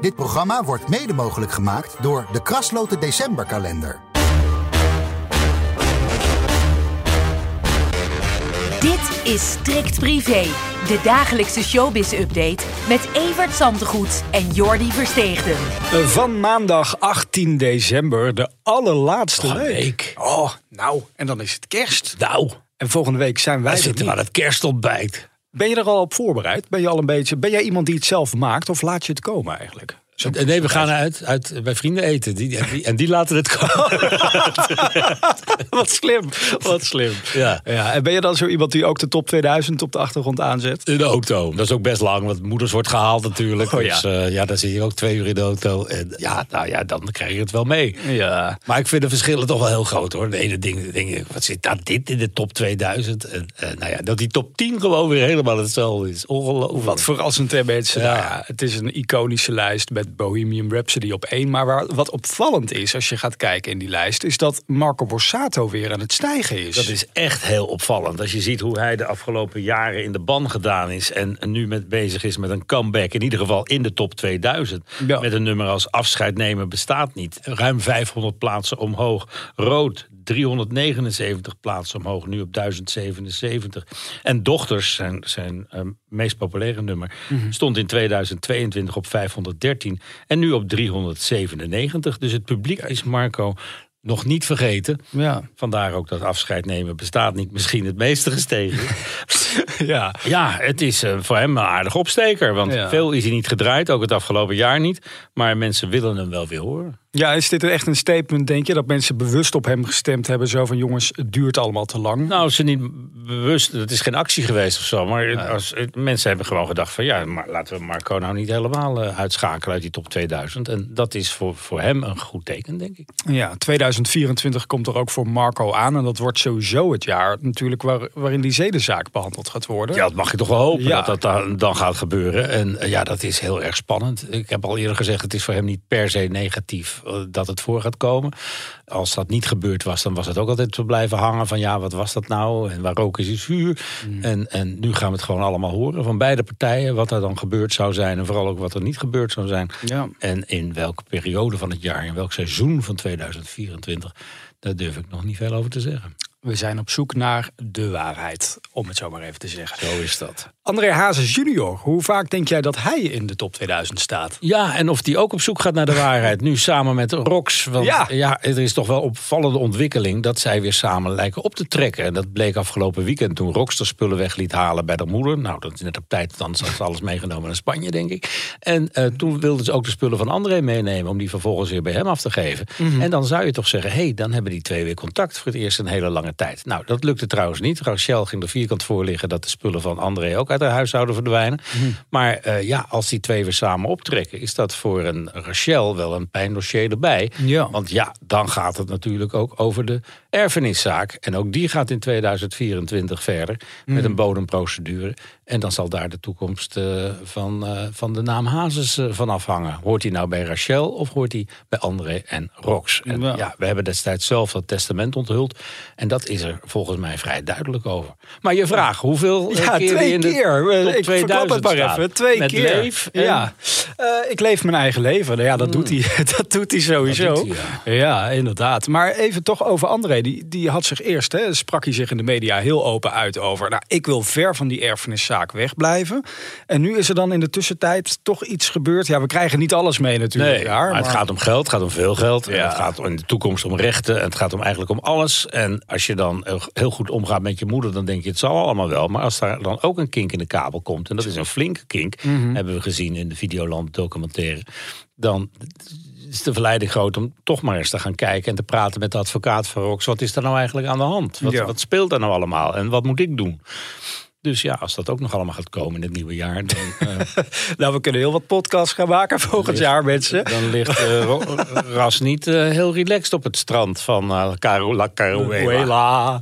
Dit programma wordt mede mogelijk gemaakt door de Krasloten Decemberkalender. Dit is Strikt Privé, de dagelijkse showbiz-update met Evert Zantegoed en Jordi Versteegden. Van maandag 18 december, de allerlaatste week. Oh, nou, en dan is het kerst. Nou, En volgende week zijn wij wij er zitten niet. aan het kerstontbijt. Ben je er al op voorbereid? Ben je al een beetje? Ben jij iemand die het zelf maakt of laat je het komen eigenlijk? Zo- Nee, we gaan uit, uit bij vrienden eten. Die, en, die, en die laten het komen. wat slim, wat slim. Ja. Ja, en ben je dan zo iemand die ook de top 2000 op de achtergrond aanzet? In de auto. Dat is ook best lang, want moeders wordt gehaald natuurlijk. Oh, ja. Dus eh, ja, dan zit je ook twee uur in de auto. En ja, nou ja, dan krijg je het wel mee. Ja. Maar ik vind de verschillen toch wel heel groot hoor. De ene ding, ik, wat zit daar dit in de top 2000? En, eh, nou ja, dat die top 10 gewoon weer helemaal hetzelfde is. Ongelooflijk. Wat verrassend hè mensen. Ja. Nou ja, het is een iconische lijst met Bohemian Rhapsody op één. Maar waar, wat opvallend is als je gaat kijken in die lijst... is dat Marco Borsato weer aan het stijgen is. Dat is echt heel opvallend. Als je ziet hoe hij de afgelopen jaren in de ban gedaan is. En nu met bezig is met een comeback. In ieder geval in de top 2000. Ja. Met een nummer als afscheid nemen bestaat niet. Ruim 500 plaatsen omhoog. Rood 379 plaatsen omhoog. Nu op 1077. En Dochters, zijn, zijn eh, meest populaire nummer. Mhm. Stond in 2022 op 513. En nu op 397. Dus het publiek is Marco nog niet vergeten. Ja. Vandaar ook dat afscheid nemen bestaat niet. Misschien het meeste gestegen. ja. ja, het is eh, voor hem een aardig opsteker. Want Ja. veel is hij niet gedraaid, ook het afgelopen jaar niet. Maar mensen willen hem wel weer horen. Ja, is dit echt een statement, denk je? Dat mensen bewust op hem gestemd hebben? Zo van, jongens, het duurt allemaal te lang. Nou, ze niet bewust, het is geen actie geweest of zo. Maar als, mensen hebben gewoon gedacht van... ja, maar laten we Marco nou niet helemaal eh, uitschakelen uit die top 2000. En dat is voor, voor hem een goed teken, denk ik. Ja, 2024 komt er ook voor Marco aan. En dat wordt sowieso het jaar natuurlijk waar, waarin die zedenzaak behandeld gaat worden. Ja, dat mag je toch wel hopen Ja. dat dat dan, dan gaat gebeuren. En eh, ja, dat is heel erg spannend. Ik heb al eerder gezegd, het is voor hem niet per se negatief eh, dat het voor gaat komen. Als dat niet gebeurd was, dan was het ook altijd te blijven hangen van ja, wat was dat nou? En waar rook is is vuur. Mm. En, en nu gaan we het gewoon allemaal horen van beide partijen. Wat er dan gebeurd zou zijn en vooral ook wat er niet gebeurd zou zijn. Ja. En in welke periode van het jaar, in welk seizoen van 2024, daar durf ik nog niet veel over te zeggen. We zijn op zoek naar de waarheid, om het zo maar even te zeggen. Zo is dat. André Hazes junior, hoe vaak denk jij dat hij in de top 2000 staat? Ja, en of die ook op zoek gaat naar de waarheid. Nu samen met Rox. Want Ja. ja. er is toch wel opvallende ontwikkeling dat zij weer samen lijken op te trekken. En dat bleek afgelopen weekend toen Rox de spullen weg liet halen bij de moeder. Nou, dat is net op tijd, dan had ze alles meegenomen naar Spanje, denk ik. En eh, toen wilden ze ook de spullen van André meenemen om die vervolgens weer bij hem af te geven. En dan zou je toch zeggen, hé, hey, dan hebben die twee weer contact voor het eerst een hele lange tijd. Nou, dat lukte trouwens niet. Rachel ging er vierkant voor liggen dat de spullen van André ook uit haar huis zouden verdwijnen. Maar eh, ja, als die twee weer samen optrekken, is dat voor een Rachel wel een pijndossier erbij. Ja. Want ja, dan gaat het natuurlijk ook over de erfeniszaak. En ook die gaat in 2024 verder met een bodemprocedure. En dan zal daar de toekomst eh, van, eh, van de naam Hazes eh, van afhangen. Hoort hij nou bij Rachel of hoort hij bij André en Rox? En Ja. ja. we hebben destijds zelf dat testament onthuld. En dat is er volgens mij vrij duidelijk over. Maar je vraag, hoeveel Ja, keer twee in de keer. ik verklap het maar 2000 even. Twee Met keer. Leef en- Ja. Ik leef mijn eigen leven. Nou Ja, dat doet hij, dat doet hij sowieso. Doet hij, ja. inderdaad. Maar even toch over André. Die, die had zich eerst, hè, sprak hij zich in de media heel open uit over. Nou, ik wil ver van die erfeniszaak wegblijven. En nu is er dan in de tussentijd toch iets gebeurd. Ja, we krijgen niet alles mee natuurlijk. Nee, daar, maar het gaat om geld, het gaat om veel geld. En het gaat in de toekomst om rechten. En het gaat om eigenlijk om alles. En als je dan heel- heel goed omgaat met je moeder, dan denk je het zal allemaal wel. Maar als daar dan ook een kink in de kabel komt, en dat is een flinke kink, Mhm. hebben we gezien in de Videoland documentaire. Dan is de verleiding groot om toch maar eens te gaan kijken en te praten met de advocaat van Rox. Wat is er nou eigenlijk aan de hand? Wat, Ja. wat speelt er nou allemaal? En wat moet ik doen? Dus ja, als dat ook nog allemaal gaat komen in het nieuwe jaar, dan, eh, Nou, we kunnen heel wat podcasts gaan maken volgend jaar, mensen. dan ligt Ro- Ras niet eh, heel relaxed op het strand van eh, Caro- La Caruela. Uela.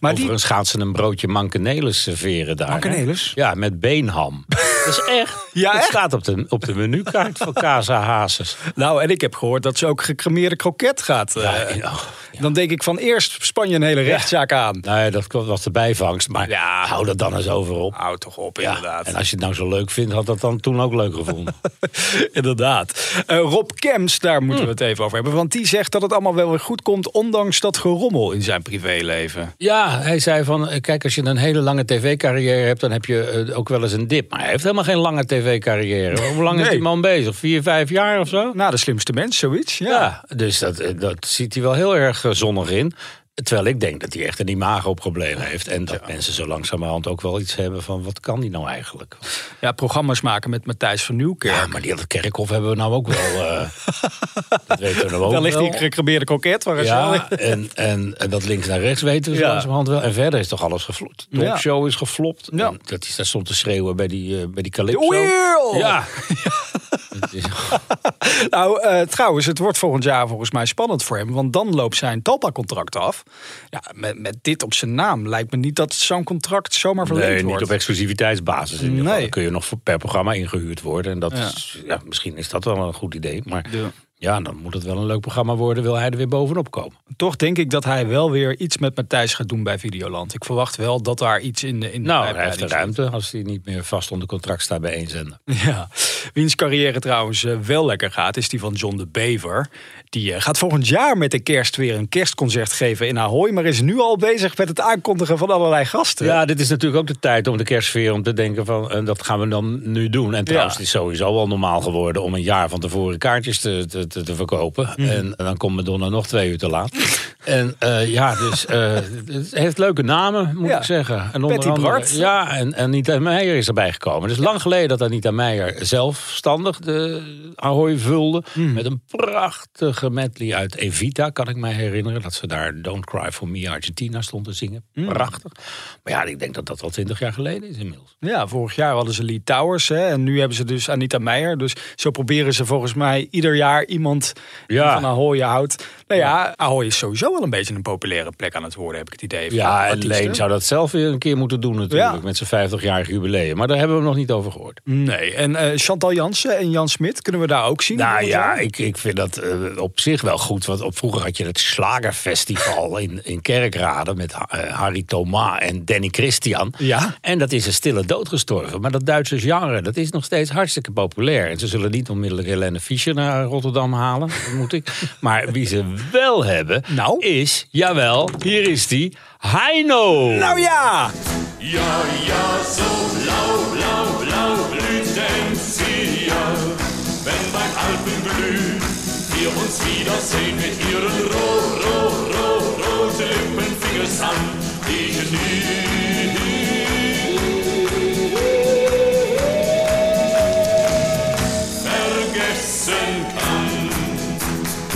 Maar die, Overigens gaan ze een broodje mankeneles serveren daar. hè? Ja, met beenham. is echt. Ja, het echt? staat op de, op de menukaart van Casa Hazes. Nou, en ik heb gehoord dat ze ook gecremeerde kroket gaat. eh, oh, Dan denk ik van eerst Spanje een hele rechtszaak aan. Nou ja, dat was de bijvangst. Maar Ja. hou dat dan eens over op. Hou toch op, Ja, inderdaad. En als je het nou zo leuk vindt, had dat dan toen ook leuk gevonden. Inderdaad. Eh, Rob Kems, daar moeten we het even over hebben. Want die zegt dat het allemaal wel weer goed komt... ondanks dat gerommel in zijn privéleven. Ja, hij zei van, eh, kijk, als je een hele lange tv-carrière hebt, dan heb je eh, ook wel eens een dip. Maar hij heeft helemaal geen lange tv-carrière. Hoe lang is die man bezig? Vier, vijf jaar of zo? Nou, de slimste mens, zoiets. Ja. Ja, dus dat, eh, dat ziet hij wel heel erg eh, zonnig in. Terwijl ik denk dat hij echt een imago-probleem heeft. En dat mensen zo langzamerhand ook wel iets hebben van, wat kan die nou eigenlijk? Ja, programma's maken met Matthijs van Nieuwkerk. Ja, maar die dat kerkhof hebben we nou ook wel. eh, dat weten we nou ook Daar ligt die gecremeerde kroket. Waar Ja, en, en, en dat links naar rechts weten we zo Ja. langzamerhand wel. En verder is toch alles geflopt. De Ja. is geflopt. Ja. En Dat is daar stond te schreeuwen bij die, eh, bij die Calypso. Wheel! Ja. Nou, eh, trouwens, het wordt volgend jaar volgens mij spannend voor hem. Want dan loopt zijn Talpa-contract af. Ja, met, met dit op zijn naam lijkt me niet dat zo'n contract zomaar verleend Nee, niet op exclusiviteitsbasis. In. Nee. Dan kun je nog per programma ingehuurd worden. En dat Ja. is, ja, misschien is dat wel een goed idee. Maar Ja. ja, dan moet het wel een leuk programma worden. Wil hij er weer bovenop komen? Toch denk ik dat hij wel weer iets met Matthijs gaat doen bij Videoland. Ik verwacht wel dat daar iets in de in de Nou, hij heeft de ruimte als hij niet meer vast onder contract staat bij één zender. Ja, wiens carrière trouwens eh, wel lekker gaat, is die van John de Bever. Die eh, gaat volgend jaar met de kerst weer een kerstconcert geven in Ahoy, maar is nu al bezig met het aankondigen van allerlei gasten. Ja, dit is natuurlijk ook de tijd om de kerstsfeer om te denken van eh, dat gaan we dan nu doen. En trouwens, Ja. het is sowieso wel normaal geworden om een jaar van tevoren kaartjes te, te, te, verkopen. Mhm. En, dan komt Madonna nog twee uur te laat. en ja, dus het heeft leuke namen, moet Ja. ik zeggen. En Patty Bart. Ja, en en Anita Meijer is erbij gekomen. Het is lang geleden dat Anita Meijer zelfstandig de Ahoy vulde. Mhm. Met een prachtige medley uit Evita, kan ik mij herinneren. Dat ze daar Don't Cry For Me Argentina stond te zingen. Mhm. Prachtig. Maar ja, ik denk dat dat al twintig jaar geleden is inmiddels. Ja, vorig jaar hadden ze Lee Towers hè, en nu hebben ze dus Anita Meijer. Dus zo proberen ze volgens mij ieder jaar iemand die van Ahoy houdt. Nou ja, Ahoy is sowieso wel een beetje een populaire plek aan het worden, heb ik het idee. Ja, en. Leen zou dat zelf weer een keer moeten doen natuurlijk. Ja. Met zijn 50-jarig jubileum. Maar daar hebben we nog niet over gehoord. Nee, en eh, Chantal Jansen en Jan Smit kunnen we daar ook zien. Nou ja, ik, ik vind dat eh, op zich wel goed. Want op, vroeger had je het Slagerfestival in, in Kerkrade met eh, Harry Thomas en Danny Christian. Ja. En dat is een stille dood gestorven. Maar dat Duitse genre, dat is nog steeds hartstikke populair. En ze zullen niet onmiddellijk Helene Fischer naar Rotterdam halen, vermoed ik. Maar wie ze wel hebben, Nou? is, jawel, hier is die, Heino. Nou ja! Ja, ja, so blau, blau, blau blüht Enzian. Alpenglüh wir uns wiedersehen mit ihren roh, roh, roh, roten Lippen, Fingers an. Die Vergessen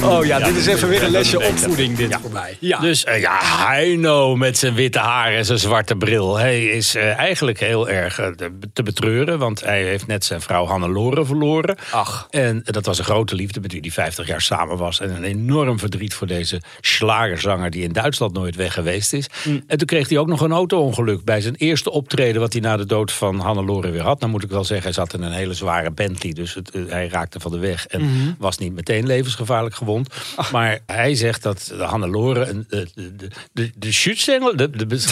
Oh ja, dit is even weer een lesje opvoeding dit Ja. voor mij. Ja. Dus eh, ja, Heino met zijn witte haar en zijn zwarte bril. Hij is eh, eigenlijk heel erg eh, te- betreuren. Want hij heeft net zijn vrouw Hannelore verloren. Ach. En dat was een grote liefde met wie hij 50 jaar samen was. En een enorm verdriet voor deze slagerzanger die in Duitsland nooit weg geweest is. Mm. En toen kreeg hij ook nog een auto-ongeluk bij zijn eerste optreden... wat hij na de dood van Hannelore weer had. Nou moet ik wel zeggen, hij zat in een hele zware Bentley. Dus het, hij raakte van de weg en Mhm. was niet meteen levensgevaarlijk gewond. Maar hij zegt dat Hannelore een, de, de, de, de.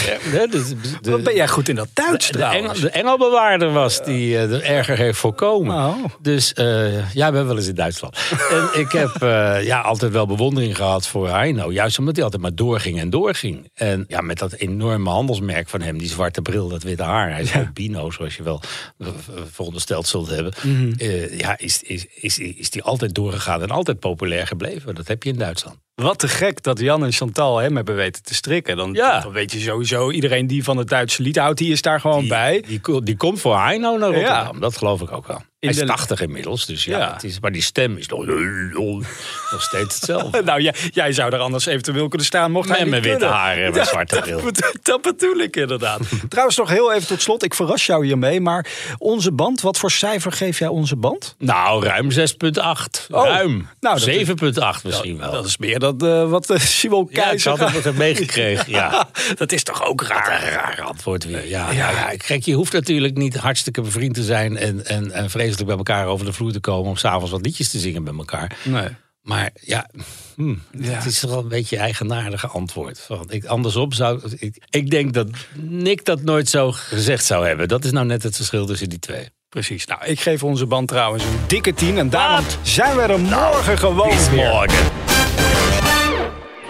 De, hè, de, de, Wat ben jij goed in dat Duits de, trouwens? de engelbewaarder was die eh, er erger heeft voorkomen. Oh. Dus eh, ja, ik ben wel eens in Duitsland. en ik heb eh, ja, altijd wel bewondering gehad voor Heino. Juist omdat hij altijd maar doorging en doorging. En ja, met dat enorme handelsmerk van hem, die zwarte bril, dat witte haar. Hij is albino, zoals je wel eh, verondersteld zult hebben. Mhm. Eh, ja, is, is, is, is die altijd doorgegaan en altijd populair gebleven. Dat heb je in Duitsland. Wat te gek dat Jan en Chantal hem hebben weten te strikken. Dan, Ja. dan weet je sowieso, iedereen die van het Duitse lied houdt, die is daar gewoon bij. Die, die komt voor Heino naar Rotterdam. Ja. Dat geloof ik ook wel. In Hij is de- 80 inmiddels, dus ja. Ja. Het is, maar die stem is nog, nog steeds hetzelfde. Nou, jij, jij zou er anders eventueel kunnen staan, mocht hij Met witte haar en mijn zwarte bril. Dat, dat bedoel ik inderdaad. Trouwens, nog heel even tot slot. Ik verras jou hiermee, maar onze band, wat voor cijfer geef jij onze band? Nou, ruim 6,8. Oh. ruim. Nou, dat is- 7,8 misschien wel. Dat is meer dat, uh, wat uh, Simon Keizer... Ja, ik had het meegekregen, ja. dat is toch ook raar? Een raar antwoord weer. Ja, ja. ja, Kijk, je hoeft natuurlijk niet hartstikke bevriend te zijn... En, en, en vreselijk bij elkaar over de vloer te komen... om s'avonds wat liedjes te zingen bij elkaar. Nee. Maar ja, hm, het is toch wel een beetje een eigenaardige antwoord. Want ik, andersom zou ik, ik denk dat Nick dat nooit zo gezegd zou hebben. Dat is nou net het verschil tussen die twee. Precies. Nou, ik geef onze band trouwens een dikke tien. En daarom zijn we er morgen nou, gewoon weer. Morgen.